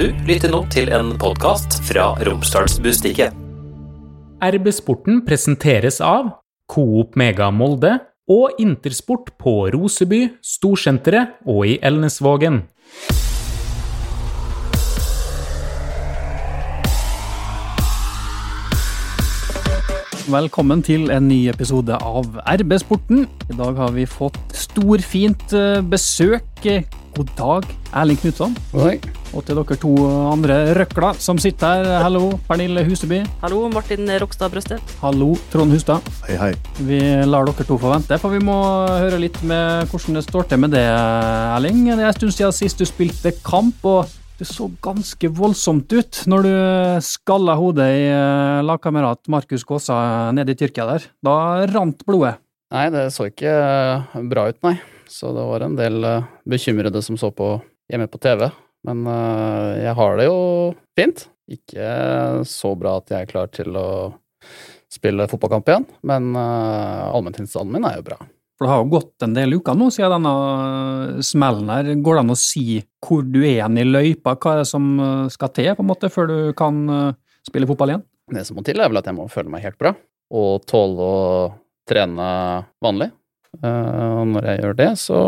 Du lytter nå til en podkast fra Romsdalsbustiket. RB-sporten presenteres av Coop Mega Molde og Intersport på Roseby, Storsenteret og i Elnesvågen. Velkommen til en ny episode av RB-sporten. I dag har vi fått storfint eh, besøk. God dag, Erling Knutson. Og til dere to andre røkler som sitter her. Hallo, Pernille Huseby. Hallo, Martin Rokstad Brøsted. Hallo, Trond Hustad. Hei, hei. Vi lar dere to få vente, for vi må høre litt med hvordan det står til med det, Erling. Det er en stund siden sist du spilte kamp. og det så ganske voldsomt ut når du skalla hodet i eh, lagkamerat Markus Kaasa nede i Tyrkia der. Da rant blodet. Nei, det så ikke eh, bra ut, nei. Så det var en del eh, bekymrede som så på hjemme på TV. Men eh, jeg har det jo fint. Ikke så bra at jeg er klar til å spille fotballkamp igjen, men uh, allmenntilstanden min er jo bra. For det har jo gått en del uker nå siden denne smellen her. Går det an å si hvor du er igjen i løypa? Hva er det som eh, skal til på en måte før du kan eh, spille fotball igjen? Det som må til, er vel at jeg må føle meg helt bra, og tåle å trene vanlig. Eh, Og når jeg gjør det, så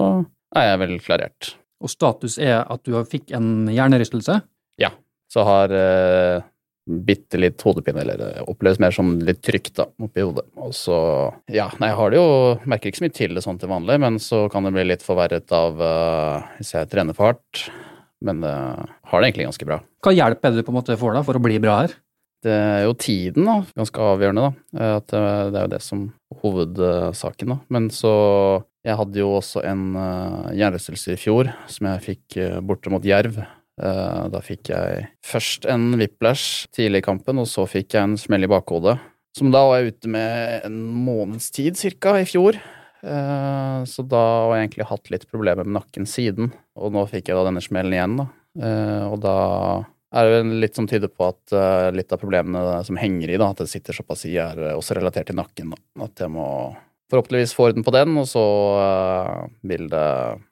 er jeg vel klarert. Og status er at du fikk en hjernerystelse. Ja. Så har eh, bitte litt hodepine, eller det oppleves mer som litt trykk da, oppi hodet. Og så, ja, nei, jeg har det jo, merker ikke så mye til det sånn til vanlig, men så kan det bli litt forverret av eh, hvis jeg trener for hardt. Men uh, har det egentlig ganske bra. Hva hjelp er det du på en måte får da for å bli bra her? Det er jo tiden, da, ganske avgjørende, da. Eh, At det, det er jo det som hovedsaken, da. Men så Jeg hadde jo også en uh, hjernerystelse i fjor som jeg fikk eh, borte mot Jerv. Eh, da fikk jeg først en whiplash tidlig i kampen, og så fikk jeg en smell i bakhodet. Som da var jeg ute med en måneds tid cirka i fjor. Eh, så da har jeg egentlig hatt litt problemer med nakken siden. Og nå fikk jeg da denne smellen igjen, da. Eh, og da er det vel litt som tyder på at uh, litt av problemene som henger i, da, at det sitter såpass i, er eh, også relatert til nakken. Da. At jeg må forhåpentligvis få orden på den, og så uh, vil det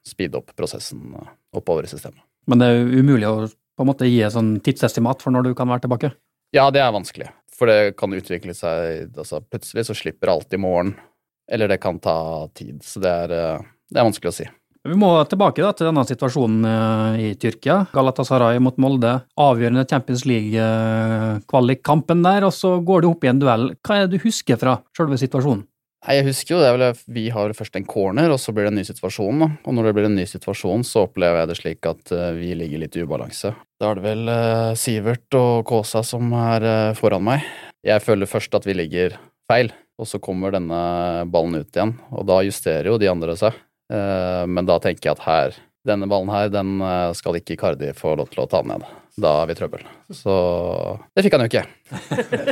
speede opp prosessen oppover i systemet. Men det er umulig å på en måte gi et sånn tidsestimat for når du kan være tilbake. Ja, det er vanskelig, for det kan utvikle seg altså Plutselig så slipper alt i morgen, eller det kan ta tid. Så det er, det er vanskelig å si. Vi må tilbake da, til denne situasjonen eh, i Tyrkia. Galatasaray mot Molde. Avgjørende Champions League-kvalikkampen der, og så går du opp i en duell. Hva er det du husker fra selve situasjonen? Nei, jeg husker jo det vel Vi har først en corner, og så blir det en ny situasjon. da. Og når det blir en ny situasjon, så opplever jeg det slik at eh, vi ligger litt i ubalanse. Da er det vel eh, Sivert og Kåsa som er foran meg. Jeg føler først at vi ligger feil, og så kommer denne ballen ut igjen. Og da justerer jo de andre seg. Eh, men da tenker jeg at her, denne ballen her, den eh, skal ikke Icardi få lov til å ta ned. Da er vi i trøbbel. Så det fikk han jo ikke.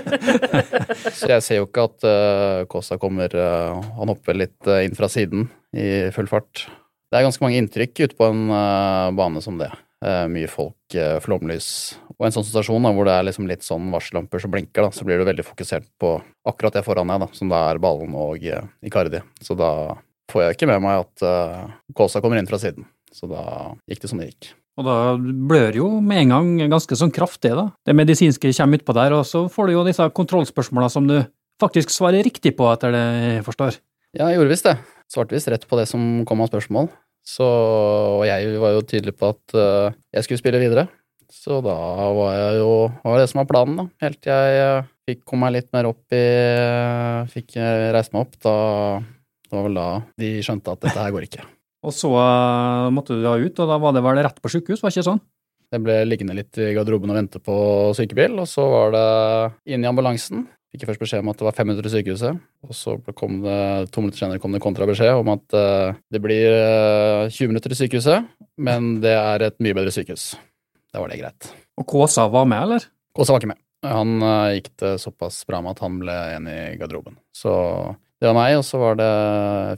Så jeg ser jo ikke at Kåsa kommer uh, Han hopper litt inn fra siden i full fart. Det er ganske mange inntrykk ute på en bane som det. Mye folk, flomlys. Og en sånn situasjon da, hvor det er liksom litt sånn varsellamper som blinker, da, så blir du veldig fokusert på akkurat det foran deg, da, som det er ballen og Icardi. Så da får jeg ikke med meg at uh, Kåsa kommer inn fra siden. Så da gikk det som det gikk. Og da blør jo med en gang ganske sånn kraftig, da. Det medisinske kommer utpå der, og så får du jo disse kontrollspørsmåla som du faktisk svarer riktig på, etter det jeg forstår. Ja, jeg gjorde visst det. Svarte visst rett på det som kom av spørsmål. Så, og jeg var jo tydelig på at uh, jeg skulle spille videre. Så da var jeg jo var det som var planen, da. Helt til jeg uh, fikk komme meg litt mer opp i Fikk eh, reist meg opp. Da det var vel da de skjønte at dette her går ikke. Og så eh, måtte du da ut, og da var det vel rett på sykehus, var det ikke sånn? Jeg ble liggende litt i garderoben og vente på sykebil, og så var det inn i ambulansen. Fikk jeg først beskjed om at det var fem minutter til sykehuset, og så kom det, to minutter senere kom det kontrabeskjed om at eh, det blir eh, 20 minutter til sykehuset, men det er et mye bedre sykehus. Da var det greit. Og Kåsa var med, eller? Kåsa var ikke med. Han eh, gikk det såpass bra med at han ble igjen i garderoben. Så det var meg, og så var det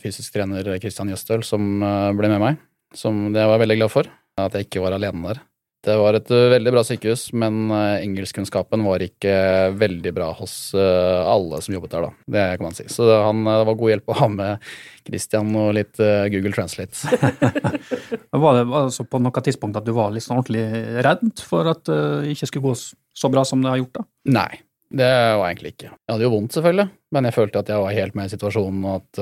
fysisk trener Christian Jøstøl som eh, ble med meg. Som det var jeg veldig glad for, at jeg ikke var alene der. Det var et uh, veldig bra sykehus, men uh, engelskkunnskapen var ikke veldig bra hos alle som jobbet der, da. Det kan man si. Så han, det var god hjelp å ha med Christian og litt Google Translate. var det altså på noe tidspunkt at du var litt sånn ordentlig redd for at det ikke skulle gå så bra som det har gjort, da? Nei, det var jeg egentlig ikke. Jeg hadde jo vondt, selvfølgelig, men jeg følte at jeg var helt med i situasjonen, og at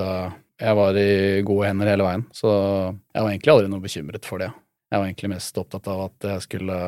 jeg var i gode hender hele veien. Så jeg var egentlig aldri noe bekymret for det. Jeg var egentlig mest opptatt av at jeg skulle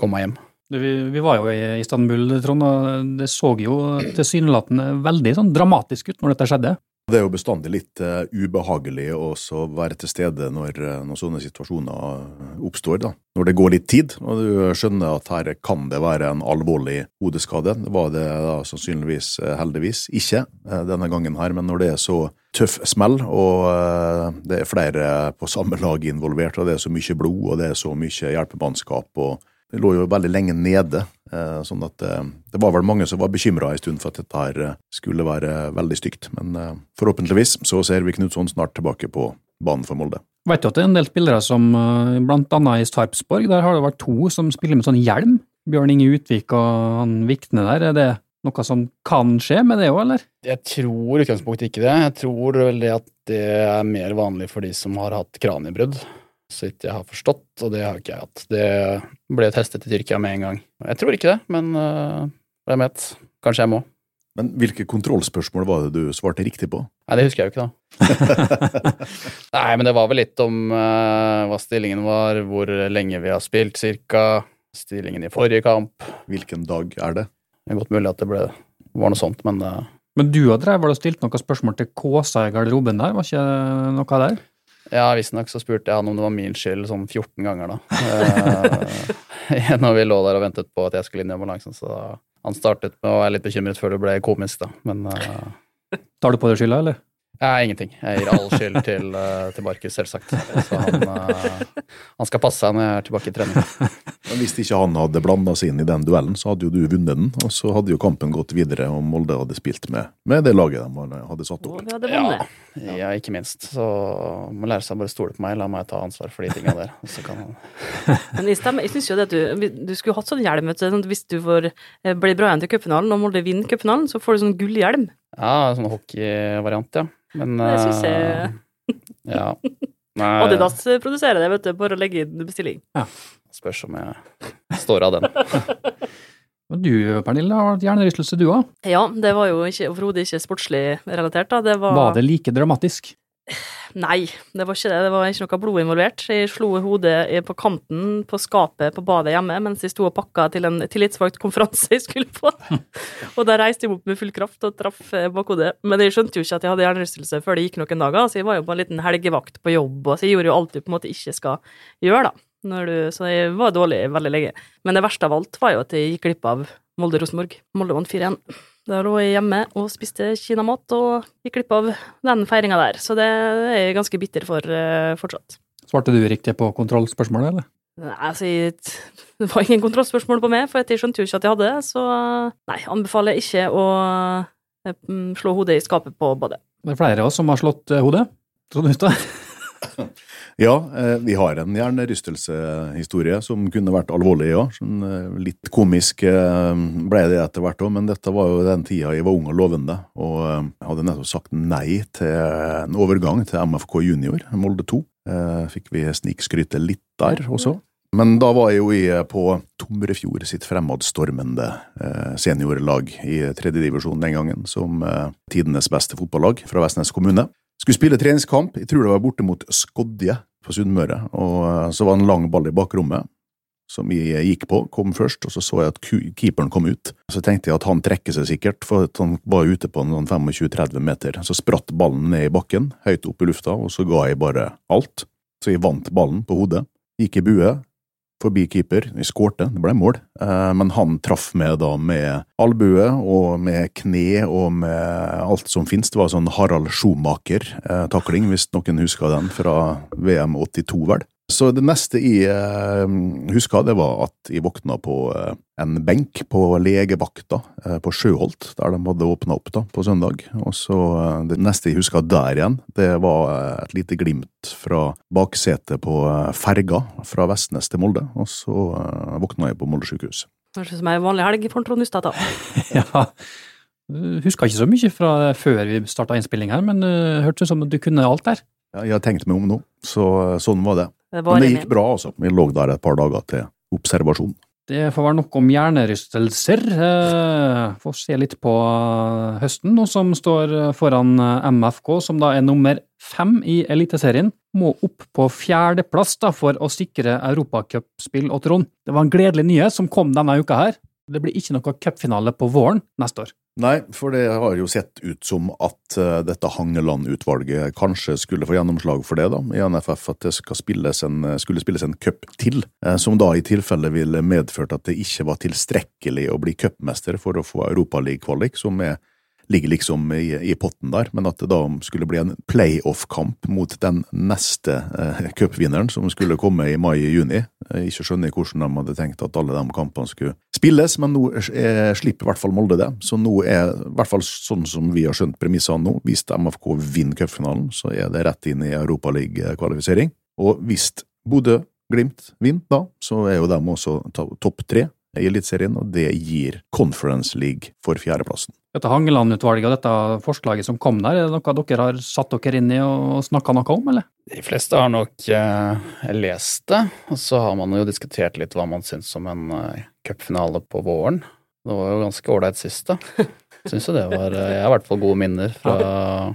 komme meg hjem. Vi, vi var jo i Istanbul, Trond, og det så jo tilsynelatende veldig sånn dramatisk ut når dette skjedde. Det er jo bestandig litt uh, ubehagelig å være til stede når, uh, når, sånne situasjoner oppstår. da. Når det går litt tid, og du skjønner at her kan det være en alvorlig hodeskade. Det var det da sannsynligvis uh, heldigvis ikke denne gangen her, men når det er så tøff smell, og det er flere på samme lag involvert, og det er så mye blod, og det er så mye hjelpemannskap og det lå jo veldig lenge nede, eh, sånn at eh, det var vel mange som var bekymra en stund for at dette her eh, skulle være veldig stygt. Men forhåpentligvis så ser vi Knutson snart tilbake på banen for Molde. Vet du at det er en del spillere som, blant annet i Sarpsborg, der har det vært to som spiller med sånn hjelm? Bjørn Inge Utvik og han Vikne der. Er det noe som kan skje med det òg, eller? Jeg tror i utgangspunktet ikke det. Jeg tror vel det at det er mer vanlig for de som har hatt kraniebrudd så vidt jeg har forstått, og det har ikke jeg hatt. Det ble testet i Tyrkia med en gang. Jeg tror ikke det, men uh, hvem vet. Kanskje jeg må. Men hvilke kontrollspørsmål var det du svarte riktig på? Nei, det husker jeg jo ikke, da. Nei, men det var vel litt om uh, hva stillingen var, hvor lenge vi har spilt, cirka. Stillingen i forrige kamp. Hvilken dag er det? Det er godt mulig at det ble, var noe sånt, men uh, Men du har drevet og stilt noen spørsmål til Kåsa i garderoben der, var ikke noe der? Ja, visstnok så spurte jeg han om det var min skyld sånn 14 ganger, da. eh, når vi lå der og ventet på at jeg skulle inn i ambulansen, så han startet med å være litt bekymret før det ble komisk, da, men eh, Tar du på deg skylda, eller? Ja, ingenting. Jeg gir all skyld til, uh, til Markus, selvsagt. Så han, uh, han, skal passe seg når jeg er tilbake i trening. Men Hvis ikke han hadde blanda seg inn i den duellen, så hadde jo du vunnet den. Og så hadde jo kampen gått videre og Molde hadde spilt med, med det laget de hadde satt opp. Ja, ja, ikke minst. Så må lære seg å bare stole på meg. La meg ta ansvar for de tinga der. Så kan han Men Istam, jeg syns jo det at du, du skulle hatt sånn hjelm. Sånn hvis du får blir bra igjen til cupfinalen, og Molde vinner cupfinalen, så får du sånn gullhjelm. Ja, sånn hockeyvariant, ja. Men Det syns jeg uh, Ja. Nei. Adidas produserer det, vet du. Bare å legge inn bestilling. Ja. Spørs om jeg står av den. Og du, Pernille, har hatt hjernerystelse du òg? Ja, det var jo overhodet ikke sportslig relatert. da. Det var... var det like dramatisk? Nei, det var ikke det. Det var ikke noe blod involvert. Jeg slo hodet på kanten på skapet på badet hjemme mens jeg sto og pakka til en tillitsvalgt konferanse jeg skulle på. og da reiste jeg opp med full kraft og traff eh, bakhodet. Men jeg skjønte jo ikke at jeg hadde hjernerystelse før det gikk noen dager, så jeg var jo på en liten helgevakt på jobb, og så jeg gjorde jo alt du på en måte ikke skal gjøre, da. Du, så jeg var dårlig veldig lenge. Men det verste av alt var jo at jeg gikk glipp av Molde-Rosenborg. Molde vant 4-1. Da lå jeg hjemme og spiste kinamat og gikk glipp av den feiringa der. Så det er jeg ganske bitter for uh, fortsatt. Svarte du riktig på kontrollspørsmålet, eller? Nei, altså, det var ingen kontrollspørsmål på meg, for jeg skjønte jo ikke at jeg hadde det. Så nei, anbefaler jeg ikke å uh, slå hodet i skapet på badet. Det er flere av oss som har slått hodet, hodet. Trond Hustad? Ja, eh, vi har en hjernerystelseshistorie som kunne vært alvorlig, ja. Sånn, eh, litt komisk eh, ble det etter hvert òg, men dette var jo den tida jeg var ung og lovende, og hadde nettopp sagt nei til en overgang til MFK junior, Molde 2. Fikk vi snikskryte litt der også. Men da var jeg jo på Tomrefjord sitt fremadstormende seniorlag i tredjedivisjon den gangen, som tidenes beste fotballag fra Vestnes kommune. Skulle spille treningskamp, jeg tror det var borte mot Skodje på Sunnmøre, og eh, så var det en lang ball i bakrommet som jeg gikk på, kom først, og så så jeg at keeperen kom ut. Så tenkte jeg at han trekker seg sikkert, for han var ute på noen 25-30 meter. Så spratt ballen ned i bakken, høyt opp i lufta, og så ga jeg bare alt. Så jeg vant ballen på hodet, gikk i bue, forbi keeper. Vi skårte, det ble mål, eh, men han traff meg da med albue og med kne og med alt som finnes. Det var sånn Harald Schumacher-takling, hvis noen husker den, fra VM 82, vel. Så det neste jeg husker, huska, det var at jeg våkna på eh, en benk på legevakta eh, på Sjøholt, der de hadde åpna opp da, på søndag. Og så eh, Det neste jeg huska der igjen, det var eh, et lite glimt fra baksetet på eh, ferga fra Vestnes til Molde. Og så eh, våkna jeg på Molde sykehus. Høres ut som ei vanlig helg for Trond Hustad, da. Ja. Huska ikke så mye fra før vi starta innspilling her, men hørtes ut som du kunne alt der. Ja, jeg har tenkt meg om nå, så eh, sånn var det. Det Men det gikk bra, altså. Vi lå der et par dager til observasjon. Det får være noe om hjernerystelser. Eh, Får se litt på høsten, nå som står foran MFK, som da er nummer fem i Eliteserien. Må opp på fjerdeplass for å sikre europacupspill og Trond. Det var en gledelig nyhet som kom denne uka her. Det blir ikke noe cupfinale på våren neste år. Nei, for det har jo sett ut som at eh, dette Hangeland-utvalget kanskje skulle få gjennomslag for det da, i NFF, at det spilles en, skulle spilles en cup til, eh, som da i tilfelle ville medført at det ikke var tilstrekkelig å bli cupmester for å få Europaliga-kvalik, som er ligger liksom i, i potten der, men at det da skulle bli en playoff-kamp mot den neste eh, cupvinneren som skulle komme i mai-juni. Eh, ikke skjønner hvordan de hadde tenkt at alle de kampene skulle spilles, men nå er, slipper i hvert fall Molde det. Så nå er, i hvert fall sånn som vi har skjønt premissene nå, hvis MFK vinner cupfinalen, så er det rett inn i Europaliga-kvalifisering. Og hvis Bodø-Glimt vinner da, så er jo de også topp tre i Eliteserien, og det gir Conference League for fjerdeplassen. Dette Hangeland-utvalget og dette forslaget som kom der, er det noe dere har satt dere inn i og snakka noe om, eller? De fleste har nok eh, lest det, og så har man jo diskutert litt hva man syns om en eh, cupfinale på våren. Det var jo ganske ålreit sist, da. Syns jo det var eh, Jeg har i hvert fall gode minner fra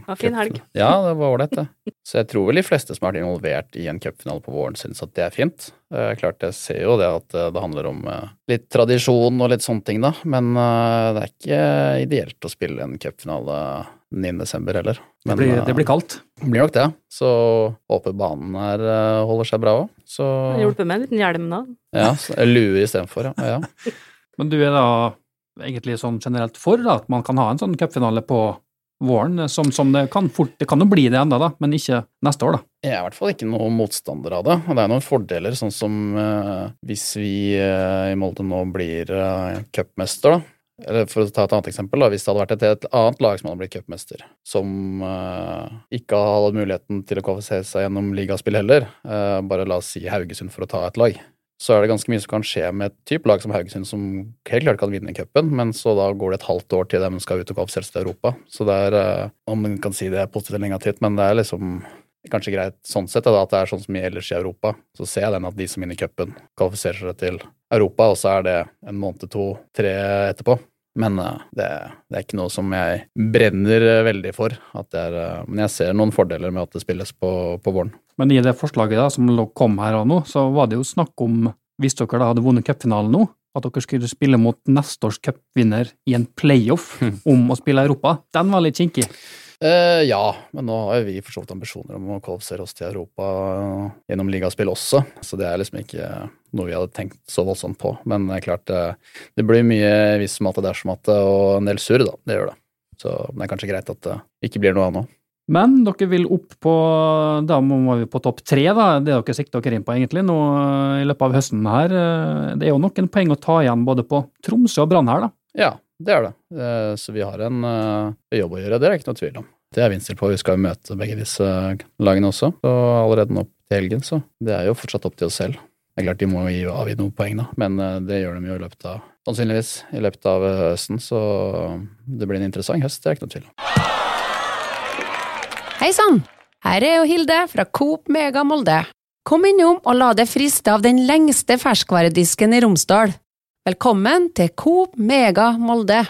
var fin helg. Ja, det var ålreit, det. Så jeg tror vel de fleste som har vært involvert i en cupfinale på våren, syns at det er fint. Eh, klart, jeg ser jo det at eh, det handler om litt tradisjon og litt sånne ting, da, men det er ikke ideelt å spille en cupfinale 9. desember heller. Det blir, det blir kaldt. blir nok det. Så håper banen her holder seg bra òg. Så Hjulpet med en liten hjelm, da. ja, lue istedenfor, ja. ja. Men du er da egentlig sånn generelt for da, at man kan ha en sånn cupfinale på våren, som, som det kan fort Det kan jo bli det enda, da, men ikke neste år, da. Jeg er i hvert fall ikke noen motstander av det. Og det er noen fordeler, sånn som eh, hvis vi eh, i Molde nå blir eh, cupmester, da. Eller for å ta et annet eksempel, da, hvis det hadde vært et, helt annet lag som hadde blitt cupmester, som eh, ikke hadde muligheten til å kvalifisere seg gjennom ligaspill heller, eh, bare la oss si Haugesund for å ta et lag, så er det ganske mye som kan skje med et type lag som Haugesund, som helt klart kan vinne cupen, men så da går det et halvt år til de skal ut og kvalifisere seg til Europa. Så det er, eh, om man kan si det er positivt eller negativt, men det er liksom kanskje greit sånn sett, da, at det er sånn som i ellers i Europa. Så ser jeg den at de som vinner cupen, kvalifiserer seg til Europa, og så er det en måned, to, tre etterpå. Men eh, det, det er ikke noe som jeg brenner eh, veldig for. At det er, eh, men jeg ser noen fordeler med at det spilles på, på våren. Men i det forslaget da, som kom her og nå, så var det jo snakk om, hvis dere da hadde vunnet cupfinalen nå, at dere skulle spille mot neste års cupvinner i en playoff om å spille Europa. Den var litt kinkig. Eh, ja, men nå har jo vi for så vidt ambisjoner om å kvalifisere oss til Europa eh, gjennom ligaspill også, så det er liksom ikke noe vi hadde tenkt så voldsomt på. Men det er klart, eh, det blir mye hvis matte, dersom matte og en del surr, da. Det gjør det. Så det er kanskje greit at det ikke blir noe av nå. Men dere vil opp på Da må vi på topp tre, da. Det dere sikter dere inn på, egentlig, nå i løpet av høsten her. Det er jo noen poeng å ta igjen både på Tromsø og Brann her, da. Ja, det er det. Eh, Så vi har en eh, jobb å gjøre, det er det ikke noe tvil om. Det er vi innstilt på. Vi skal jo møte begge disse lagene også, og allerede nå til helgen, så det er jo fortsatt opp til oss selv. Det er klart de må jo avgi noen poeng, da, men eh, det gjør de jo i løpet av Sannsynligvis i løpet av eh, høsten, så det blir en interessant høst, det er ikke noe tvil om. Hei sann! Her er jo Hilde fra Coop Mega Molde. Kom innom og la deg friste av den lengste ferskvaredisken i Romsdal. Velkommen til Coop Mega Molde.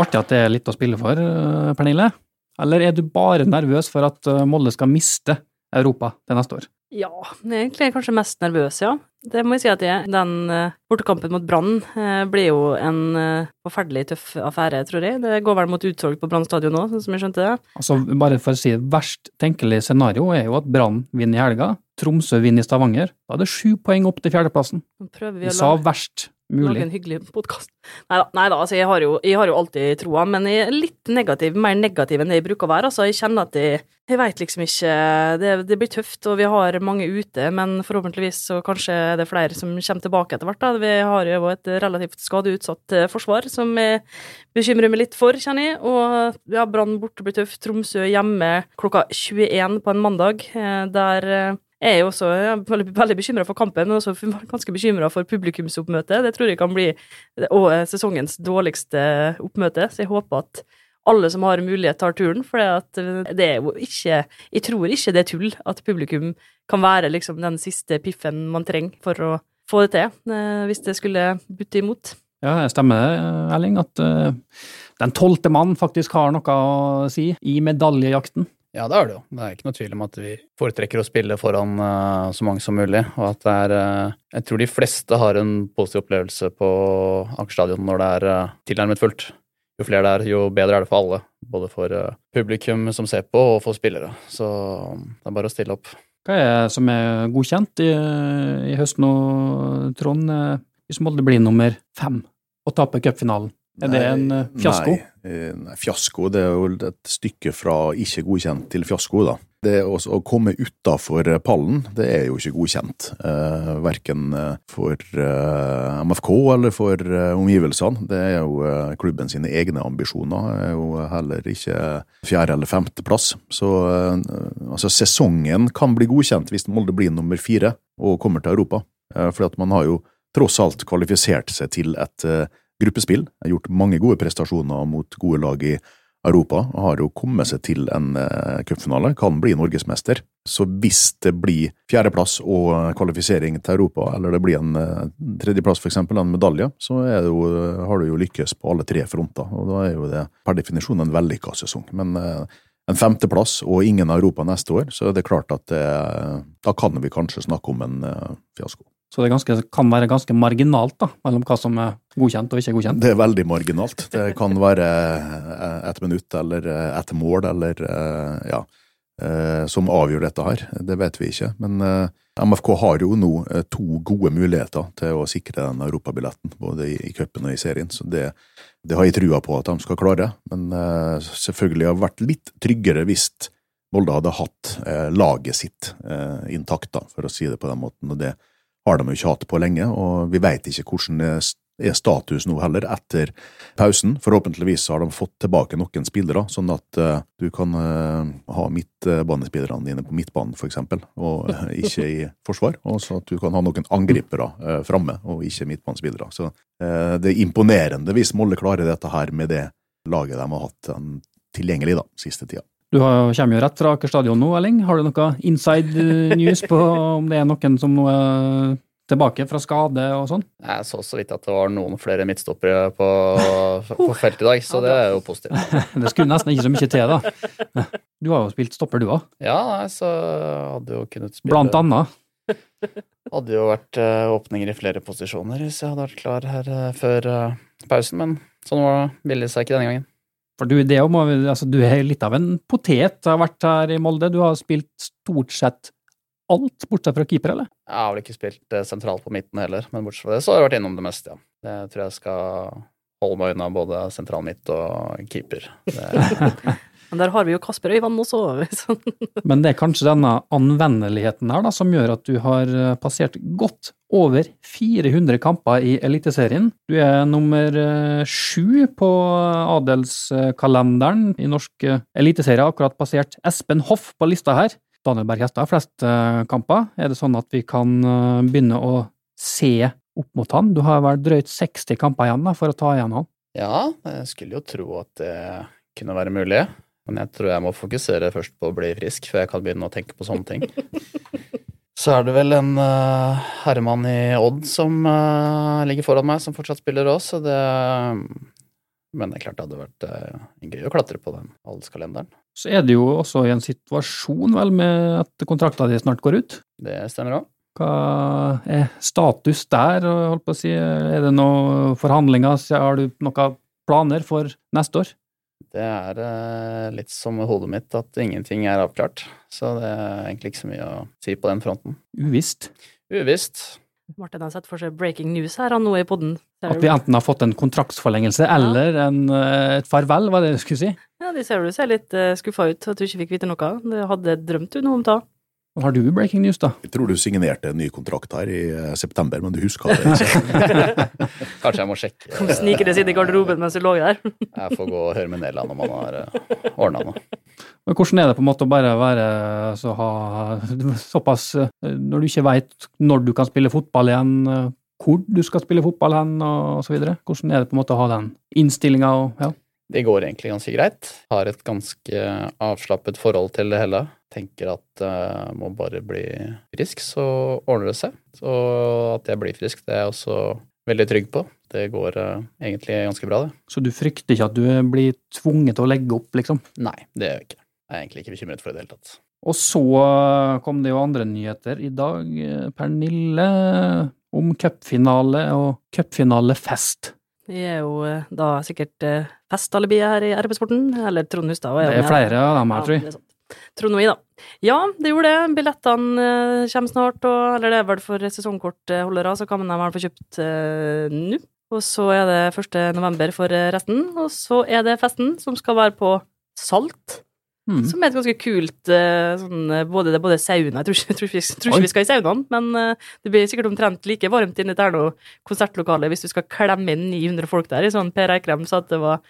Artig at det er litt å spille for, eh, Pernille. Eller er du bare nervøs for at eh, Molde skal miste Europa til neste år? Ja, jeg er jeg kanskje mest nervøs, ja. Det må jeg si at jeg Den uh, bortekampen mot Brann eh, blir jo en eh, forferdelig tøff affære, tror jeg. Det går vel mot utsolg på Brann stadion nå, sånn som jeg skjønte det. Altså, bare for å si det, Verst tenkelig scenario er jo at Brann vinner i helga, Tromsø vinner i Stavanger. Da er det sju poeng opp til fjerdeplassen. Vi Vi sa verst Mulig. lage hyggelig podkast. Nei da, altså jeg har, jo, jeg har jo alltid troa, men jeg er litt negativ, mer negativ enn det jeg bruker å være. Altså, jeg kjenner at jeg, jeg veit liksom ikke det, det blir tøft, og vi har mange ute, men forhåpentligvis så kanskje det er flere som kommer tilbake etter hvert. Da. Vi har jo et relativt skadeutsatt eh, forsvar som jeg bekymrer meg litt for, kjenner jeg. Og ja, Brann borte blir tøft, Tromsø hjemme klokka 21 på en mandag, eh, der eh, jeg er jo også veldig, veldig bekymra for kampen, men også ganske bekymra for publikumsoppmøtet. Det tror jeg kan bli eh, sesongens dårligste oppmøte, så jeg håper at alle som har mulighet, tar turen. For det er jo ikke Jeg tror ikke det er tull at publikum kan være liksom den siste piffen man trenger for å få det til, eh, hvis det skulle butte imot. Ja, det stemmer Erling, at den tolvte mann faktisk har noe å si i medaljejakten. Ja, det er det jo. Det er ikke noe tvil om at vi foretrekker å spille foran uh, så mange som mulig, og at det er uh, Jeg tror de fleste har en positiv opplevelse på Aker stadion når det er uh, tilnærmet fullt. Jo flere det er, jo bedre er det for alle. Både for publikum som ser på, og for spillere. Så det er bare å stille opp. Hva er det som er godkjent i, i høst nå, Trond? Hvis Molde blir nummer fem og taper cupfinalen? Er det en fiasko? Nei, nei, fiasko det er jo et stykke fra ikke godkjent til fiasko, da. Det å komme utafor pallen, det er jo ikke godkjent. Eh, verken for eh, MFK eller for eh, omgivelsene. Det er jo eh, klubben sine egne ambisjoner. Er jo heller ikke fjerde- eller femteplass. Så altså, sesongen kan bli godkjent hvis Molde blir nummer fire og kommer til Europa. for at man har jo tross alt kvalifisert seg til et gruppespill. Har gjort mange gode prestasjoner mot gode lag i Europa, og har jo kommet seg til en uh, cupfinale. Kan bli norgesmester. Så hvis det blir fjerdeplass og kvalifisering til Europa, eller det blir en uh, tredjeplass, for eksempel, en medalje, så jo, har du jo lykkes på alle tre fronter. Og da er jo det per definisjon en vellykka sesong. Men en femteplass og ingen Europa neste år, så er det klart at da kan vi kanskje snakke om en fiasko. Så det ganske, kan være ganske marginalt da, mellom hva som er godkjent og ikke godkjent? Det er veldig marginalt. Det kan være eh, et minutt eller eh, et mål eller eh, ja, som avgjør dette her. Det vet vi ikke. Men MFK har jo nå to gode muligheter til å sikre den europabilletten, både i cupen og i serien. Så det, det, har jeg trua på at de skal klare. Men selvfølgelig har det vært litt tryggere hvis Molde hadde hatt laget sitt intakt, da, for å si det på den måten. og det har de jo ikke hatt på lenge, og vi veit ikke hvordan det er status nå heller, etter pausen. Forhåpentligvis har de fått tilbake noen spillere, sånn at uh, du kan uh, ha midtbanespillerne dine på midtbanen, for eksempel, og uh, ikke i forsvar. Og så at du kan ha noen angripere uh, framme, og ikke midtbanespillere. Så det er imponerende hvis Molle klarer dette her med det laget de har hatt tilgjengelig da, siste tida. Du kommer jo rett fra Aker stadion nå, Elling. Har du noe inside eh, news på om det er noen som nå er tilbake fra skade og sånn? Jeg så så vidt at det var noen flere midtstoppere på, på feltet i dag, så det er jo positivt. det skulle nesten ikke så mye til, da. Du har jo spilt stopper, du òg. Ja, så hadde jo kunnet spille Blant annet. Hadde jo vært uh, åpninger i flere posisjoner hvis jeg hadde vært klar her uh, før uh, pausen, men sånn var det. Ville seg ikke denne gangen. For du, det altså, du er litt av en potet, har vært her i Molde. Du har spilt stort sett alt, bortsett fra keeper, eller? Jeg har vel ikke spilt eh, sentralt på midten heller, men bortsett fra det så har jeg vært innom det meste, ja. Det tror jeg skal holde meg unna både sentral midt og keeper. Det, Men der har vi jo Kasper Øyvand også. Men det er kanskje denne anvendeligheten her da, som gjør at du har eh, passert godt over 400 kamper i Eliteserien. Du er nummer eh, sju på adelskalenderen i norsk eliteserie, akkurat passert Espen Hoff på lista her. Daniel Berg Hestad flest kamper. Er det sånn at vi kan begynne å se opp mot han? Du har vel drøyt 60 kamper igjen da, for å ta igjen han? Ja, jeg skulle jo tro at det kunne være mulig. Men jeg tror jeg må fokusere først på å bli frisk, før jeg kan begynne å tenke på sånne ting. Så er det vel en uh, herremann i Odd som uh, ligger foran meg, som fortsatt spiller òg, så det Men det er klart det hadde vært uh, gøy å klatre på den adelskalenderen. Så er det jo også i en situasjon, vel, med at kontrakta di snart går ut? Det stemmer òg. Hva er status der, holdt på å si? Er det noen forhandlinger? Har du noen planer for neste år? Det er eh, litt som hodet mitt, at ingenting er avklart. Så det er egentlig ikke så mye å si på den fronten. Uvisst. Uvisst. Martin har sett for seg breaking news her han nå i podden. At vi enten har fått en kontraktsforlengelse eller en, eh, et farvel, var det du skulle si? Ja, de ser du ser litt uh, skuffa ut at du ikke fikk vite noe. Det hadde drømt du noe om det. Har du breaking news, da? Jeg tror du signerte en ny kontrakt her i eh, september, men du husker det ikke? Kanskje jeg må sjekke. Kan snike det inn i garderoben mens du lå der. Jeg får gå og høre med Nederland om han har ordna noe. Men hvordan er det på en måte å bare være så ha såpass eh, Når du ikke veit når du kan spille fotball igjen, eh, hvor du skal spille fotball hen, og så videre? Hvordan er det på en måte å ha den innstillinga og ja? Det går egentlig ganske greit. Har et ganske avslappet forhold til det hele. Tenker at jeg må bare bli frisk, så ordner det seg. Så at jeg blir frisk, det er jeg også veldig trygg på. Det går uh, egentlig ganske bra, det. Så du frykter ikke at du blir tvunget til å legge opp, liksom? Nei, det gjør jeg ikke. Jeg er egentlig ikke bekymret for det i det hele tatt. Og så eh, kom det jo andre nyheter i dag, eh, Pernille, om cupfinale og cupfinalefest. Vi er jo eh, da sikkert uh, festalibiet her i RB-sporten. Eller Trond Hustad. Det er flere av dem her, tror jeg. er. Trond og I, da. Ja, det gjorde det. Billettene eh, kommer snart, og, eller det er vel for sesongkortholdere, så kan man dem få kjøpt uh, nå. Og så er det 1. november for eh, resten, og så er det festen, som skal være på Salt. Mm. Som er et ganske kult eh, sånn, eh, både, Det er både sauna Jeg tror ikke, tror ikke, tror ikke vi skal i saunaen, men eh, det blir sikkert omtrent like varmt inne i Terno konsertlokale hvis du skal klemme inn 900 folk der. i sånn Per Eikrem sa at det var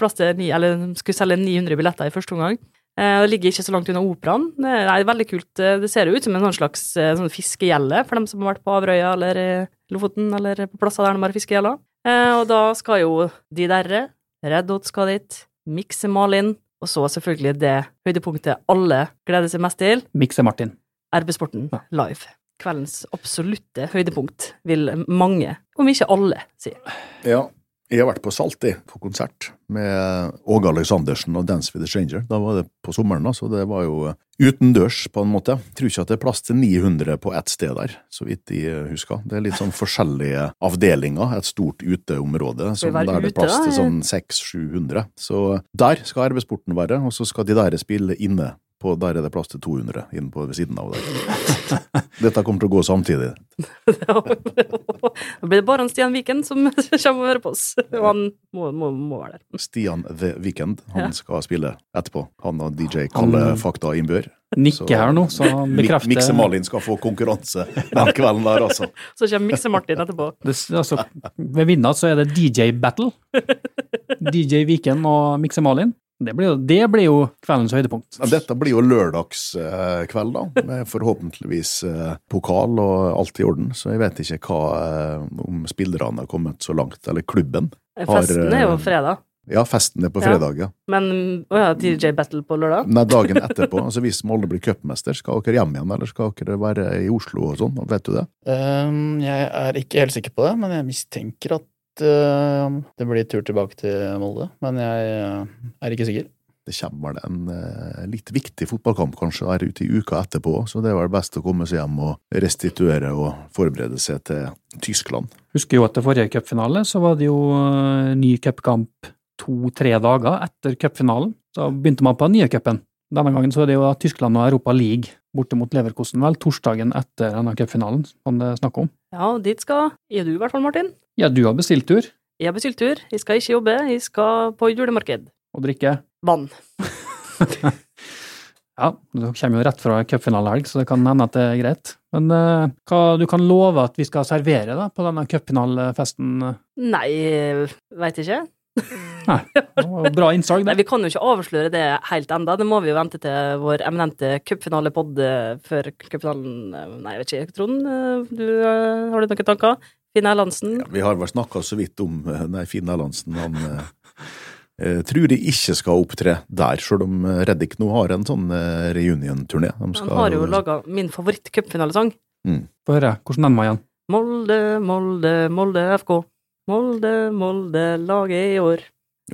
plass til ni, eller skulle selge 900 billetter i første omgang. Det ligger ikke så langt unna operaen. Det er veldig kult. Det ser jo ut som en slags sånn fiskegjelle for dem som har vært på Averøya eller i Lofoten eller på plasser der de har fiskegjeller. Og da skal jo de derre, Red Hot skal dit, Mikse Malin, og så selvfølgelig det høydepunktet alle gleder seg mest til, Mikse Martin. RB-sporten Ja. live. Kveldens absolutte høydepunkt, vil mange, om ikke alle, si. Ja, jeg har vært på Salti på konsert med Åge Aleksandersen og Dance with a Stranger. Da var det på sommeren, da, så det var jo utendørs på en måte. Jeg tror ikke at det er plass til 900 på ett sted der, så vidt jeg husker. Det er litt sånn forskjellige avdelinger, et stort uteområde, som der det er det plass til sånn 600-700. Så der skal RB-sporten være, og så skal de der spille inne. På der er det plass til 200 inne på ved siden av der. Dette kommer til å gå samtidig. Da blir det bare han Stian Viken som kommer og hører på oss. Og han må, må, må være der. Stian The Weekend, han skal spille etterpå. Han og DJ Kalle Fakta Innbør. Nikke her nå, så han bekrefter Mikse Malin skal få konkurranse den kvelden der, altså. Så kommer Mikse-Martin etterpå. Det, altså, ved vinneren så er det DJ Battle. DJ Viken og Mikse Malin. Det blir, jo, det blir jo kveldens høydepunkt. Ja, Dette blir jo lørdagskveld, da, med forhåpentligvis eh, pokal og alt i orden. Så jeg vet ikke hva eh, om spillerne har kommet så langt, eller klubben. Har, Festen er jo eh, fredag, Ja, festen er på fredag, ja. men å ja, DJ Battle på lørdag? Nei, dagen etterpå. altså Hvis Molde blir cupmester, skal dere hjem igjen, eller skal dere være i Oslo og sånn? Vet du det? Um, jeg er ikke helt sikker på det, men jeg mistenker at det blir tur tilbake til Molde. Men jeg eh, er ikke sikker. Det kommer vel en eh, litt viktig fotballkamp kanskje her ute i uka etterpå, så det er vel best å komme seg hjem og restituere og forberede seg til Tyskland. Husker jo at til forrige cupfinale så var det jo eh, ny cupkamp to-tre dager etter cupfinalen. Da begynte man på den nye cupen. Denne gangen så er det jo Tyskland og Europa League borte mot Leverkosten, vel, torsdagen etter denne cupfinalen, som det er snakk om. Ja, dit skal jeg du i hvert fall, Martin. Ja, du har bestilt tur Jeg har bestilt tur. Jeg skal ikke jobbe, jeg skal på julemarked. og drikke. Vann. Ja, du kommer jo rett fra cupfinalehelg, så det kan hende at det er greit. Men uh, hva du kan love at vi skal servere da, på denne cupfinalefesten? Nei, veit ikke. Nei, det var bra innsalg, Nei, vi kan jo ikke avsløre det helt enda. Det må vi jo vente til vår eminente cupfinalepod eh, før cupfinalen eh, Nei, jeg vet ikke. Trond, eh, du, har du noen tanker? Finn Erlandsen? Ja, vi har vel snakka så vidt om Nei, Finn Erlandsen. Han eh, tror de ikke skal opptre der, sjøl om Reddik nå har en sånn eh, reunion-turné. Han har jo laga min favoritt-cupfinalesang. Få høre, hvordan den var igjen? Molde, Molde, Molde FK. Molde, Molde, laget i år.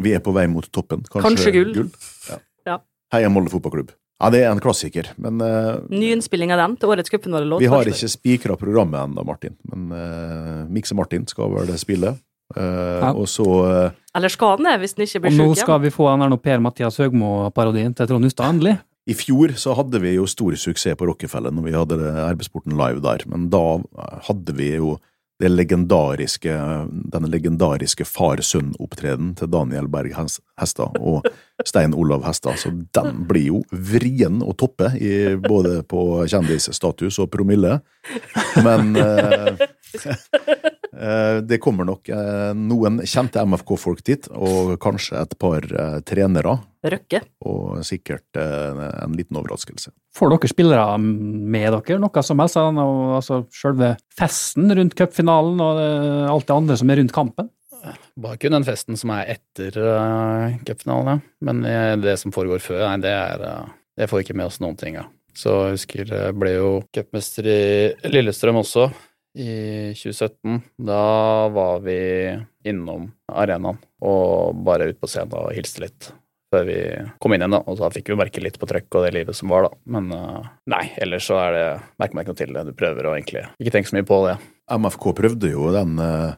Vi er på vei mot toppen. Kanskje, Kanskje gull. Ja. Ja. Heia Molde fotballklubb. Ja, det er en klassiker, men uh, Nyinnspilling av den til årets cupfinalelåt. vi har ikke spikra programmet ennå, Martin. Men uh, Mikse Martin skal vel spille. Uh, Ja. Og så uh, Eller skal han det, hvis den ikke blir nå Og nå skal vi få nå Per-Mathias Høgmo-parodien til Trond Hustad, endelig. I fjor så hadde vi jo stor suksess på Rockefeller når vi hadde RB-sporten live der, men da hadde vi jo det legendariske, denne legendariske far-sønn-opptreden til Daniel Berg Hestad og Stein Olav Hestad. Så den blir jo vrien å toppe, i, både på kjendisstatus og promille. Men eh, det kommer nok eh, noen kjente MFK-folk dit, og kanskje et par eh, trenere. Røkke. Og sikkert eh, en liten overraskelse. Får dere spillere med dere, noe som helst? Altså selve festen rundt cupfinalen og eh, alt det andre som er rundt kampen? Bare kun den festen som er etter uh, cupfinalen, ja. Men det som foregår før, nei, det er uh, Det får vi ikke med oss noen ting av. Ja. Så jeg husker jeg ble jo cupmester i Lillestrøm også, i 2017. Da var vi innom arenaen og bare ut på scenen og hilste litt før vi kom inn igjen, da. Og da fikk vi merke litt på trøkk og det livet som var, da. Men uh, nei, ellers så er det Merker man ikke noe til det. Du prøver å egentlig ikke tenke så mye på det. MFK prøvde jo den uh,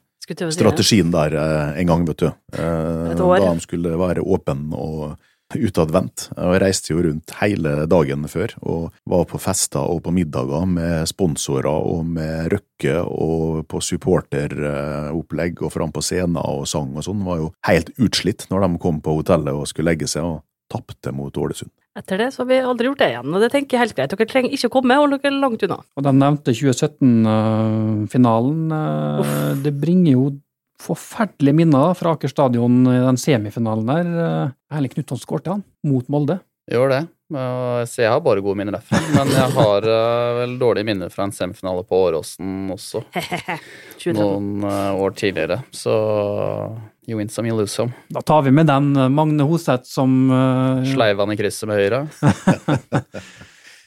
strategien der uh, en gang, vet du. Et år. Da de skulle være åpen og utadvendt. Jeg reiste jo rundt hele dagen før og var på fester og på middager med sponsorer og med Røkke og på supporteropplegg og fram på scenen og sang og sånn. Var jo helt utslitt når de kom på hotellet og skulle legge seg og tapte mot Ålesund. Etter det så har vi aldri gjort det igjen, og det tenker jeg helt greit. Dere trenger ikke å komme, hold dere langt unna. Og de nevnte 2017-finalen, uh, det bringer jo forferdelige minner fra Aker stadion i den semifinalen der. Erling Knutson skårte han, mot Molde. Gjør det. Så jeg har bare gode minner derfra. Men jeg har vel dårlige minner fra en semifinale på Åråsen også. Noen år tidligere. Så you win some, you lose some. Da tar vi med den Magne Hoseth som uh, Sleiv han i krysset med høyre.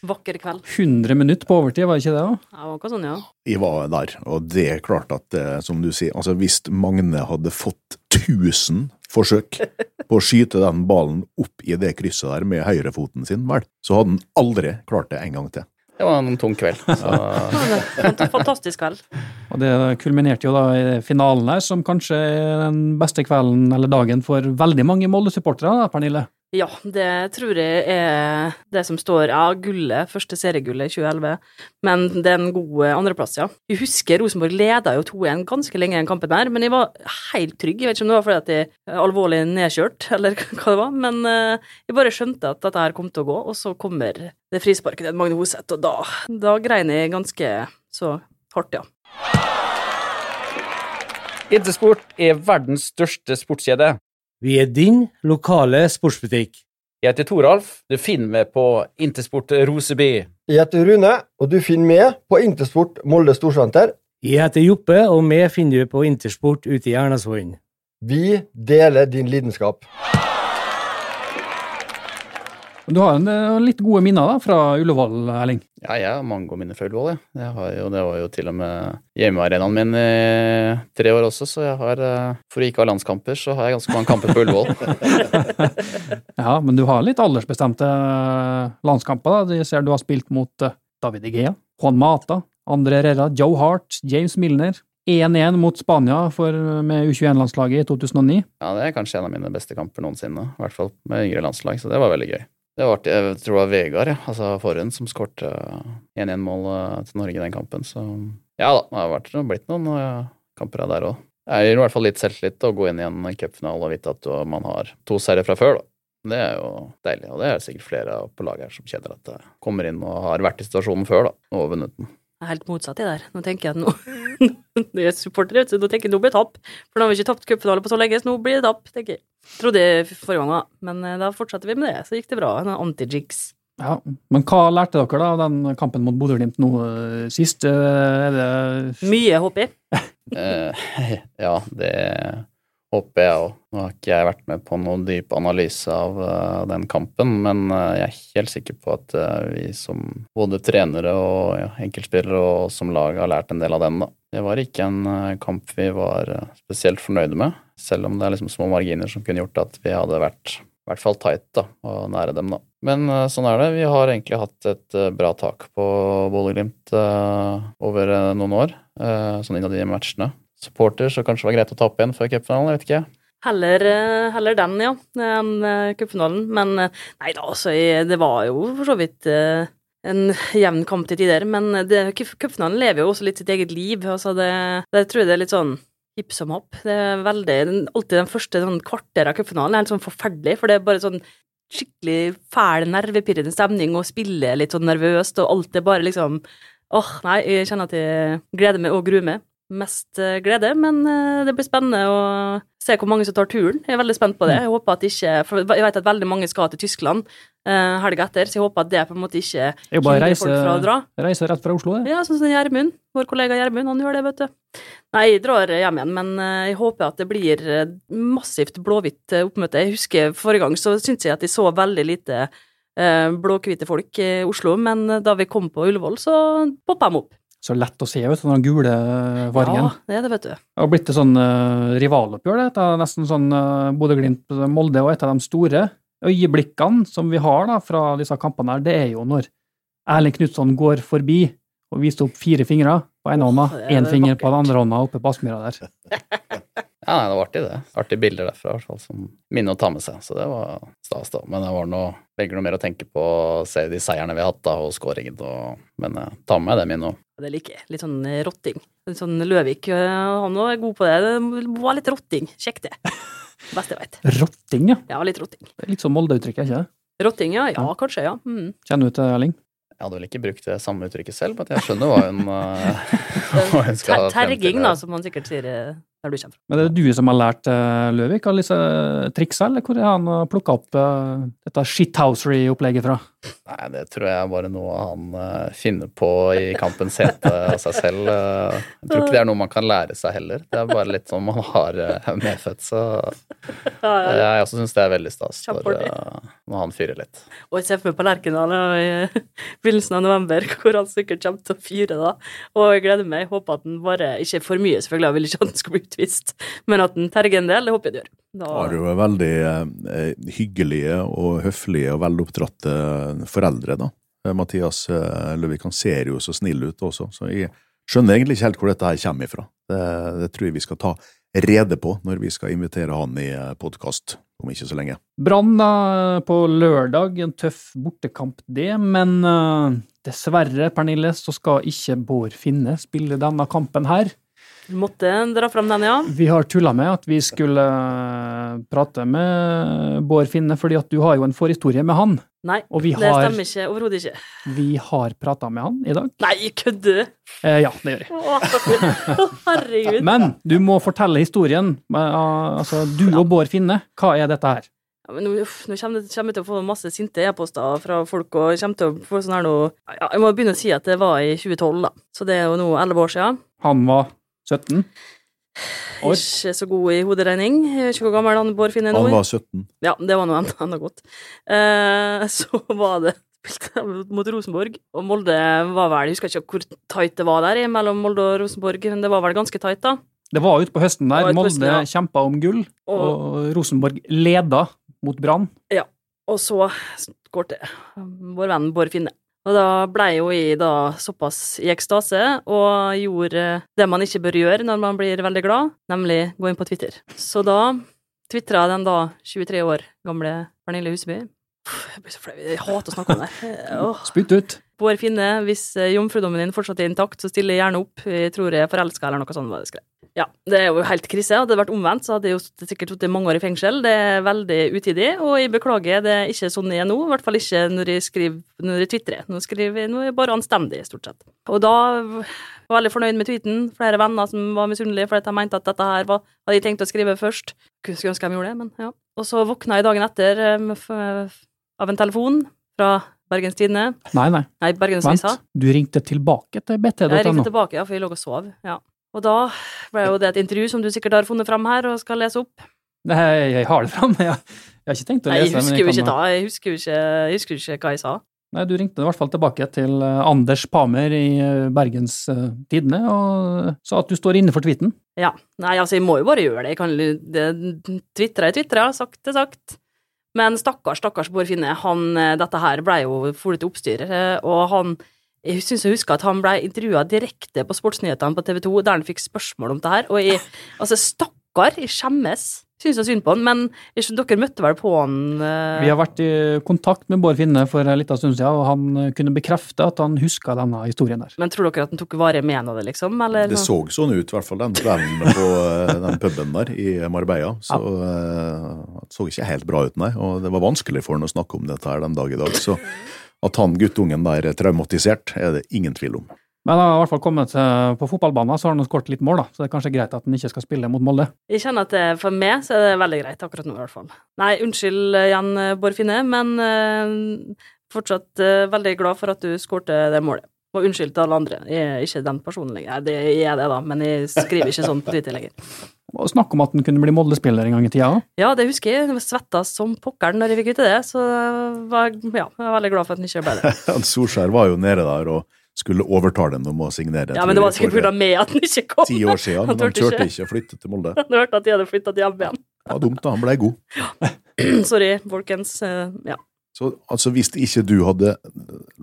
Vakker kveld. 100 minutter på overtid, var ikke det? Ja, det var sånn, ja. Jeg var der, og det er klart at, som du sier, altså hvis Magne hadde fått 1000 forsøk på å skyte den ballen opp i det krysset der med høyrefoten sin, vel, så hadde han aldri klart det en gang til. Det var en tung kveld. Så. Fantastisk kveld. Og det kulminerte jo da i finalen her, som kanskje er den beste kvelden eller dagen for veldig mange Molde-supportere, Pernille? Ja, det tror jeg er det som står Ja, gullet, første seriegullet i 2011, men det er en god andreplass, ja. Jeg husker Rosenborg leda jo 2-1 ganske lenge i den kampen der, men jeg var helt trygg. Jeg vet ikke om det var fordi at jeg er alvorlig nedkjørt, eller hva det var, men jeg bare skjønte at dette her kom til å gå, og så kommer det frisparket til Magne Hoseth, og da, da grein jeg ganske så hardt, ja. Intersport er verdens største sportskjede. Vi er din lokale sportsbutikk. Jeg heter Toralf. Du finner meg på Intersport Roseby. Jeg heter Rune, og du finner meg på Intersport Molde Storsenter. Jeg heter Joppe, og vi finner du på Intersport ute i Ernasvollen. Vi deler din lidenskap. Du har en litt gode minner da, fra Ullevål, Erling? Ja, jeg har mange gode minner fra Ullevål. Jeg. Jeg har jo, det var jo til og med hjemmearenaen min i tre år også, så jeg har For å ikke ha landskamper, så har jeg ganske mange kamper på Ullevål. ja, men du har litt aldersbestemte landskamper, da. Jeg ser du har spilt mot David Igea, Juan Mata, André Herrera, Joe Hart, James Milner. 1-1 mot Spania for, med U21-landslaget i 2009. Ja, det er kanskje en av mine beste kamper noensinne. I hvert fall med yngre landslag, så det var veldig gøy. Det var. Jeg tror det var Vegard, ja. altså forhånd, som skårte 1-1-mål til Norge i den kampen. Så ja da, det har vært, blitt noen kamper der òg. Det gir i hvert fall litt selvtillit å gå inn i en cupfinale og vite at man har to seire fra før, da. Det er jo deilig, og det er sikkert flere på laget her som kjenner at det kommer inn og har vært i situasjonen før, da, og vunnet den. Det er helt motsatt i der. Nå tenker jeg at nå jeg er supporter, nå tenker jeg nå blir det tapp. For nå har vi ikke tapt cupfinale på så lenge, så nå blir det tapp, tenker jeg. Trodde jeg forrige gang, òg, Men eh, da fortsatte vi med det, så gikk det bra. En anti-jigs. Ja, Men hva lærte dere da av den kampen mot Bodø-Glimt nå eh, sist? Eh, er det Mye, håper jeg. ja, det håper jeg òg. Nå har ikke jeg vært med på noen dyp analyse av uh, den kampen, men uh, jeg er helt sikker på at uh, vi som både trenere og ja, enkeltspillere og som lag har lært en del av den. da. Det var ikke en kamp vi var spesielt fornøyde med, selv om det er liksom små marginer som kunne gjort at vi hadde vært i hvert fall tight da, og nære dem. da. Men sånn er det. Vi har egentlig hatt et bra tak på Bodø-Glimt over noen år, sånn innad i matchene supporter, så kanskje det var greit å tape igjen før cupfinalen. Jeg vet ikke. Heller, eh, heller den, ja, enn eh, cupfinalen. Men eh, nei da, altså, det var jo for så vidt en jevn kamp til tider. Men cupfinalen lever jo også litt sitt eget liv. Altså, det, det tror jeg det er litt sånn hipp som happ. Det er veldig Alltid den første sånn kvarter av cupfinalen er helt sånn forferdelig, for det er bare sånn skikkelig fæl, nervepirrende stemning og spille litt sånn nervøst, og alt er bare liksom Åh, nei, jeg kjenner at jeg gleder meg og gruer meg. Mest eh, glede, men eh, det blir spennende å se hvor mange som tar turen. Jeg er veldig spent på det. Jeg håper at ikke For jeg vet at veldig mange skal til Tyskland uh, helga etter, så jeg håper at det på en måte ikke er hindrer reise, folk fra å dra. reise rett fra Oslo, det. Ja, sånn som Gjermund. Vår kollega Gjermund, han gjør det, vet du. Nei, jeg drar hjem igjen, men jeg håper at det blir massivt blåhvitt oppmøte. Jeg husker forrige gang så syntes jeg at jeg så veldig lite blåhvite folk i Oslo, men da vi kom på Ullevål, så poppa de opp. Så lett å se ut, den gule fargen. Ja, det er det, vet du. Det har blitt et sånn uh, rivaloppgjør, det. Det er nesten sånn uh, Bodø-Glimt-Molde og et av de store øyeblikkene som vi har da fra disse kampene her, det er jo når Erling Knutson går forbi og viser opp fire fingre på ene hånda, én finger på den andre hånda oppe på Aspmyra der. Ja, nei, det var artig, det. Artige bilder derfra, i hvert fall, som minne å ta med seg. Så det var stas, da. Men det var noe, legger noe mer å tenke på å se de seierne vi har hatt, da, og skåringen og Men jeg ta med det minnet òg. Det liker jeg. Litt sånn eh, rotting. Litt sånn Løvik, eh, han òg er god på det. Det var litt rotting. Sjekk det. Beste jeg veit. Rotting, ja. Ja, litt rotting. Det er litt sånn Molde-uttrykk, er ikke det? Rotting, ja. Ja, kanskje, ja. Mm. Kjenner du til Erling? Jeg hadde vel ikke brukt det samme uttrykket selv, men jeg skjønner hva hun, eh, hva hun skal Ter frem til terging, da, som man sikkert sier der du kommer fra. Men er du som har lært Løvik alle disse triksa, eller hvor er han plukka opp dette shithousery-opplegget fra? Nei, det tror jeg er bare noe han uh, finner på i kampens hete av seg selv. Uh, jeg tror ikke det er noe man kan lære seg heller. Det er bare litt sånn man har uh, medfødt, så jeg også syns det er veldig stas når, når han fyrer litt. Og jeg ser for meg på Lerkendal i begynnelsen av november, hvor han sikkert kommer til å fyre da. Og jeg gleder meg. Jeg håper at han bare Ikke for mye, selvfølgelig, jeg vil ikke at han skal bli utvist, men at han terger en del, det håper jeg det gjør. Da, Har jo veldig eh, hyggelige og høflige og veloppdratte foreldre, da. Eh, Mathias eh, Løvik han ser jo så snill ut også, så jeg skjønner egentlig ikke helt hvor dette her kommer ifra. Det, det tror jeg vi skal ta rede på når vi skal invitere han i podkast om ikke så lenge. Brann på lørdag, en tøff bortekamp det, men uh, dessverre, Pernille, så skal ikke Bård Finne spille denne kampen her. Du måtte dra fram den, ja. Vi har tulla med at vi skulle eh, prate med Bård Finne, fordi at du har jo en forhistorie med han. Nei, Og vi det har, stemmer ikke. Overhodet ikke. vi har prata med han i dag. Nei, kødder du? Eh, ja, det gjør jeg. Å, herregud. Men du må fortelle historien. Eh, altså, du og Bård Finne, hva er dette her? Ja, men nå, uff, nå kommer, jeg til å få masse sinte e-poster fra folk, og jeg kommer til å få sånn her noe ja, Jeg må begynne å si at det var i 2012, da. Så det er jo nå elleve år siden. Han var 17. År. Ikke så god i hoderegning. Ikke hvor gammel han Bård Finne er nå. Han var 17. Ja, det var noe enda, godt. Eh, så var det mot Rosenborg, og Molde var vel Jeg husker ikke hvor tight det var der mellom Molde og Rosenborg, men det var vel ganske tight, da. Det var utpå høsten der. Ut på Molde høsten, ja. kjempa om gull, og Rosenborg leda mot Brann. Og så skårte vår venn Bård Finne. Og da blei jo jeg da såpass i ekstase og gjorde det man ikke bør gjøre når man blir veldig glad, nemlig gå inn på Twitter. Så da tvitra den da 23 år gamle Pernille Huseby. Jeg blir så flau. Jeg hater å snakke om det. Spytt ut. Bård Finne, hvis jomfrudommen din fortsatt er intakt, så stiller jeg gjerne opp. Jeg tror jeg er forelska, eller noe sånt. var det skrevet. Ja, det er jo helt krise. Hadde det vært omvendt, så hadde jeg jo sikkert sittet mange år i fengsel. Det er veldig utidig, og jeg beklager, det er ikke sånn jeg er nå. I hvert fall ikke når jeg skriver, når jeg tvitrer. Nå skriver jeg, nå er jeg bare anstendig, stort sett. Og da var jeg veldig fornøyd med tweeten. Flere venner som var misunnelige fordi de mente at dette her var, hadde jeg tenkt å skrive først. Skulle ønske de gjorde det, men ja. Og så våkna jeg dagen etter eh, av en telefon fra Bergens Tidende. Nei, nei. Nei, Bergensavisa. Vent. Du ringte tilbake til bt.no? Jeg ringte tilbake, ja, for jeg lå og sov. Ja. Og da ble jo det et intervju som du sikkert har funnet fram her og skal lese opp. Nei, jeg har det fram. Jeg, jeg har ikke tenkt å lese lese jeg jo kan-. Jeg husker jo ikke, jeg husker ikke hva jeg sa. Nei, du ringte i hvert fall tilbake til eh, Anders Pamer i eh, Bergens eh, Tidende og sa at du står inne for tweeten. Ja. Nei, altså, jeg må jo bare gjøre det. Jeg kan tvitre, Twitre er twitre, sagt sagt. Men stakkars, stakkars Bård Finne, han, dette her ble jo til oppstyr, og han jeg syns jeg husker at han ble intervjua direkte på Sportsnyhetene på TV 2, der han fikk spørsmål om det her, og jeg Altså, stakkar, jeg skjemmes. syns jeg synd på han, men jeg dere møtte vel på han uh... Vi har vært i kontakt med Bård Finne for en liten stund siden, og han kunne bekrefte at han huska denne historien der. Men tror dere at han tok vare med en av det, liksom? Eller? Det så sånn ut, i hvert fall den kvelden på eh, den puben der i Marbella. Så eh, det så ikke helt bra ut, nei. Og det var vanskelig for han å snakke om dette her den dag i dag. Så at han guttungen der er traumatisert, er det ingen tvil om. Men han har i hvert fall kommet eh, på fotballbanen, så har han skåret litt mål, da. Så det er kanskje greit at han ikke skal spille mot Molde. Jeg kjenner at det, for meg så er det veldig greit akkurat nå, i hvert fall. Nei, unnskyld igjen, Bård Finne, men eh, fortsatt eh, veldig glad for at du skårte det målet. Og unnskyld til alle andre. Jeg er ikke den personen lenger. Nei, det jeg er det, da, men jeg skriver ikke sånn på Twitter lenger. Og snakk om at han kunne bli Molde-spiller en gang i tida òg. Ja, det husker jeg. Jeg svetta som pokkeren når jeg fikk vite det, så var ja, jeg var veldig glad for at han ikke ble det. Solskjær var jo nede der og skulle overtale dem om å signere. Ja, men det var sikkert pga. meg at han ikke kom. Ti år siden, men han turte ikke å flytte til Molde. Han hørte at de hadde flytta hjem igjen. Ja, dumt da, han ble god. Sorry, folkens. Eh, Ja. Så altså, hvis ikke du hadde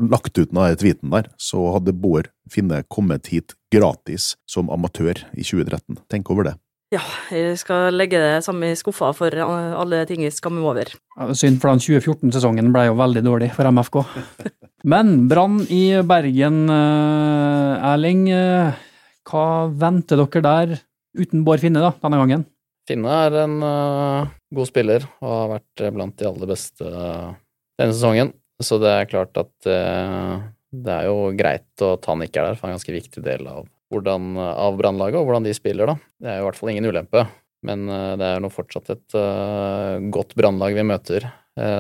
lagt ut denne tweeten der, så hadde Bård Finne kommet hit gratis som amatør i 2013. Tenk over det. Ja, jeg skal legge det samme i skuffa for alle ting jeg skammer meg over. Ja, synd, for den 2014-sesongen ble jo veldig dårlig for MFK. Men Brann i Bergen, eh, Erling. eh, Hva venter dere der uten Bård Finne da, denne gangen? Finne er en øh, god spiller og har vært blant de aller beste denne sesongen. Så det er klart at uh, det er jo greit at han ikke er der, for han er en ganske viktig del av, av brannlaget og hvordan de spiller, da. Det er jo i hvert fall ingen ulempe. Men uh, det er nå fortsatt et uh, godt brannlag vi møter,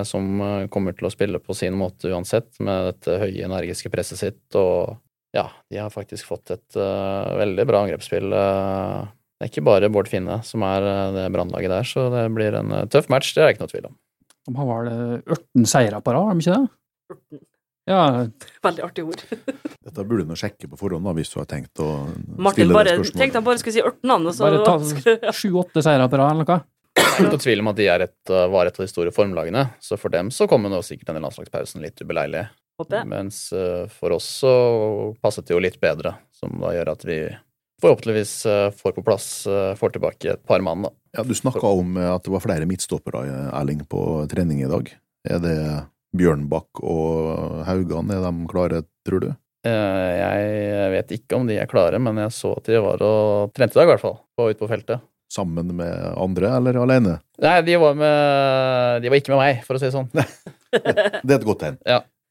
som kommer til å spille på sin måte uansett, med dette høye, energiske presset sitt. Og ja, de har faktisk fått et veldig bra angrepsspill. det er ikke bare Bård Finne som er det brannlaget der, så det blir en tøff match, det er det ikke noe tvil om. De har vel eh, 18 seire på rad, har de ikke det? Ja, Veldig artig ord. Dette burde du sjekke på forhånd, da, hvis du har tenkt å Martin stille bare, det spørsmålet. tenkte han bare skulle si 18 navn, og så bare ta sju-åtte seire på rad, eller noe. Det er ikke tvil om at de er et, øh, var et av de store formlagene, så for dem så kommer nå sikkert denne landslagspausen litt ubeleilig. Håper jeg. Mens øh, for oss så passet det jo litt bedre, som da gjør at vi forhåpentligvis øh, får på plass, øh, får tilbake et par mann, da. Ja, Du snakka om eh, at det var flere midtstoppere, eh, Erling, på trening i dag. Er det Bjørnbakk og Haugan, er de klare, tror du? Eh, Jeg vet ikke om de er klare, men jeg så at de var og trente i dag, i hvert fall, Og ute på feltet. Sammen med andre, eller alene? Nei, de var, med, de var ikke med meg, for å si det sånn. Det er et godt tegn.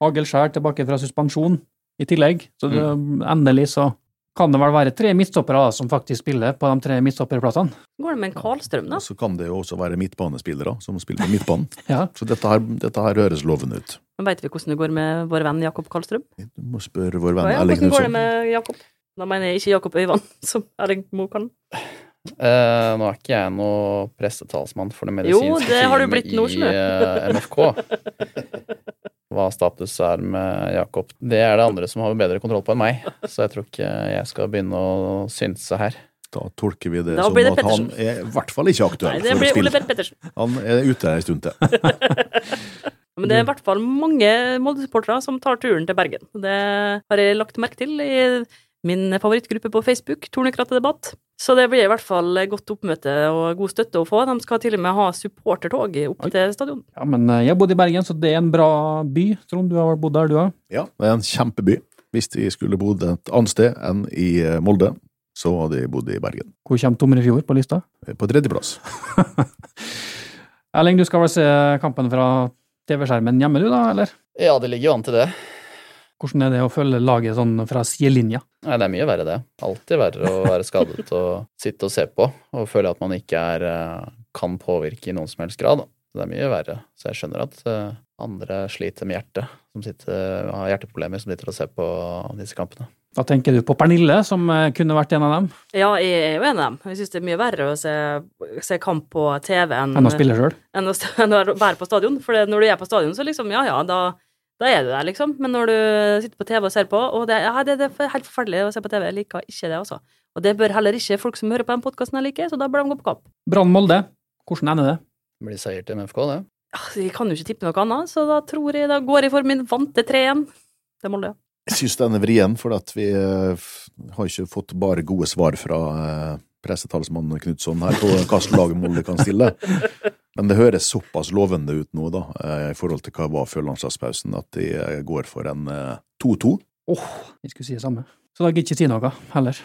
Hagel Skjær tilbake fra suspensjon i tillegg, så det, endelig så kan det vel være tre midtstoppere da, som faktisk spiller på de tre midtstopperplassene. Går det med en Karlstrøm, da? Og så kan det jo også være midtbanespillere som spiller på midtbanen. Ja. Så dette her, dette her høres lovende ut. Men Veit vi hvordan det går med vår venn Jakob Karlstrøm? Du må spørre vår venn ja, Erling hvordan går det med Jakob? Da mener jeg ikke Jakob Øyvand, som Erling Moe kan. Eh, nå er ikke jeg noe pressetalsmann for det Jo, medisinske det har du teamet blitt nå, i du. eh, MFK. Hva status er med Jakob. Det er det andre som har bedre kontroll på enn meg, så jeg tror ikke jeg skal begynne å synse her. Da tolker vi det Da som det at han er i hvert fall ikke Nei, aktuell det for å blir Ole spille. Pettersen. Han er ute en stund til. Men det er i hvert fall mange Molde-supportere som tar turen til Bergen. Det har jeg lagt merke til i min favorittgruppe på Facebook, Tornekrattedebatt. Så det blir i hvert fall godt oppmøte og god støtte å få. De skal til og med ha supportertog opp til stadion. Ja, men eh, jeg bodde i Bergen, så det er en bra by. Trond, du har bodd der, du òg? Ja, det er en kjempeby. Hvis vi skulle bodd et annet sted enn i eh, Molde, så hadde vi bodd i Bergen. Hvor kommer Tomrefjord på lista? På tredjeplass. Erling, du skal vel se kampen fra TV-skjermen hjemme, du da, eller? Ja, det ligger jo an til det. Hvordan er det å følge laget sånn fra sidelinja? Nei, det er mye verre, det. Alltid verre å være skadet og sitte og se på og føle at man ikke er, eh, kan påvirke i noen som helst grad. Det er mye verre. Så jeg skjønner at eh, andre sliter med hjertet, som sitter, har hjerteproblemer, som sitter og ser på disse kampene. Da tenker du på Pernille, som eh, kunne vært en av dem, Ja, jeg er jo en av dem. Jeg syns det er mye verre å se, se kamp på TV enn enn å spille sjøl. enn enn å være på stadion. For når du er på stadion, så liksom, ja ja, da, da er du der, liksom. Men når du sitter på TV og ser på, og det, ja, det, det er helt forferdelig å se på TV, jeg liker ikke det, altså. Og det bør heller ikke folk som hører på den podkasten like, så da bør de gå på kamp. Brann Molde, hvordan ender det? Det blir seier til MFK, det. Ja, så Jeg kan jo ikke tippe noe annet, så da tror jeg da går jeg for min vante 3-1. Det Molde. Jeg syns den er vrien, for at vi eh, har ikke fått bare gode svar fra eh, pressetalsmann Knutson her på hvilket lag Molde kan stille. Men det høres såpass lovende ut nå, da, eh, i forhold til hva var før landslagspausen, at de eh, går for en eh, 2-2. Åh, jeg skulle si det samme. Så da gidder jeg ikke si noe, heller.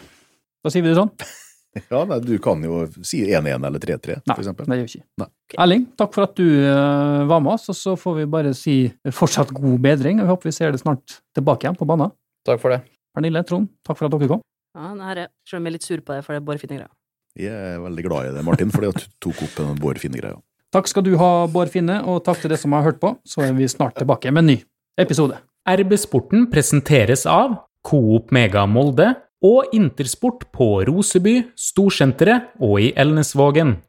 Da sier vi det sånn. Ja, nei, du kan jo si 1-1 eller 3-3, Nei, for eksempel. det gjør vi ikke. Nei. Erling, takk for at du eh, var med oss, og så får vi bare si fortsatt god bedring. og Vi håper vi ser det snart tilbake igjen på banen. Takk for det. Pernille, Trond, takk for at dere kom. Ja, det her er, selv om jeg er litt sur på deg for det Bård Finne-greia. Jeg er veldig glad i det, Martin, fordi at du tok opp den Bård Finne-greia. Takk skal du ha, Bård Finne, og takk til dere som har hørt på. Så er vi snart tilbake med en ny episode. RB Sporten presenteres av Coop Mega Molde og Intersport på Roseby, Storsenteret og i Elnesvågen.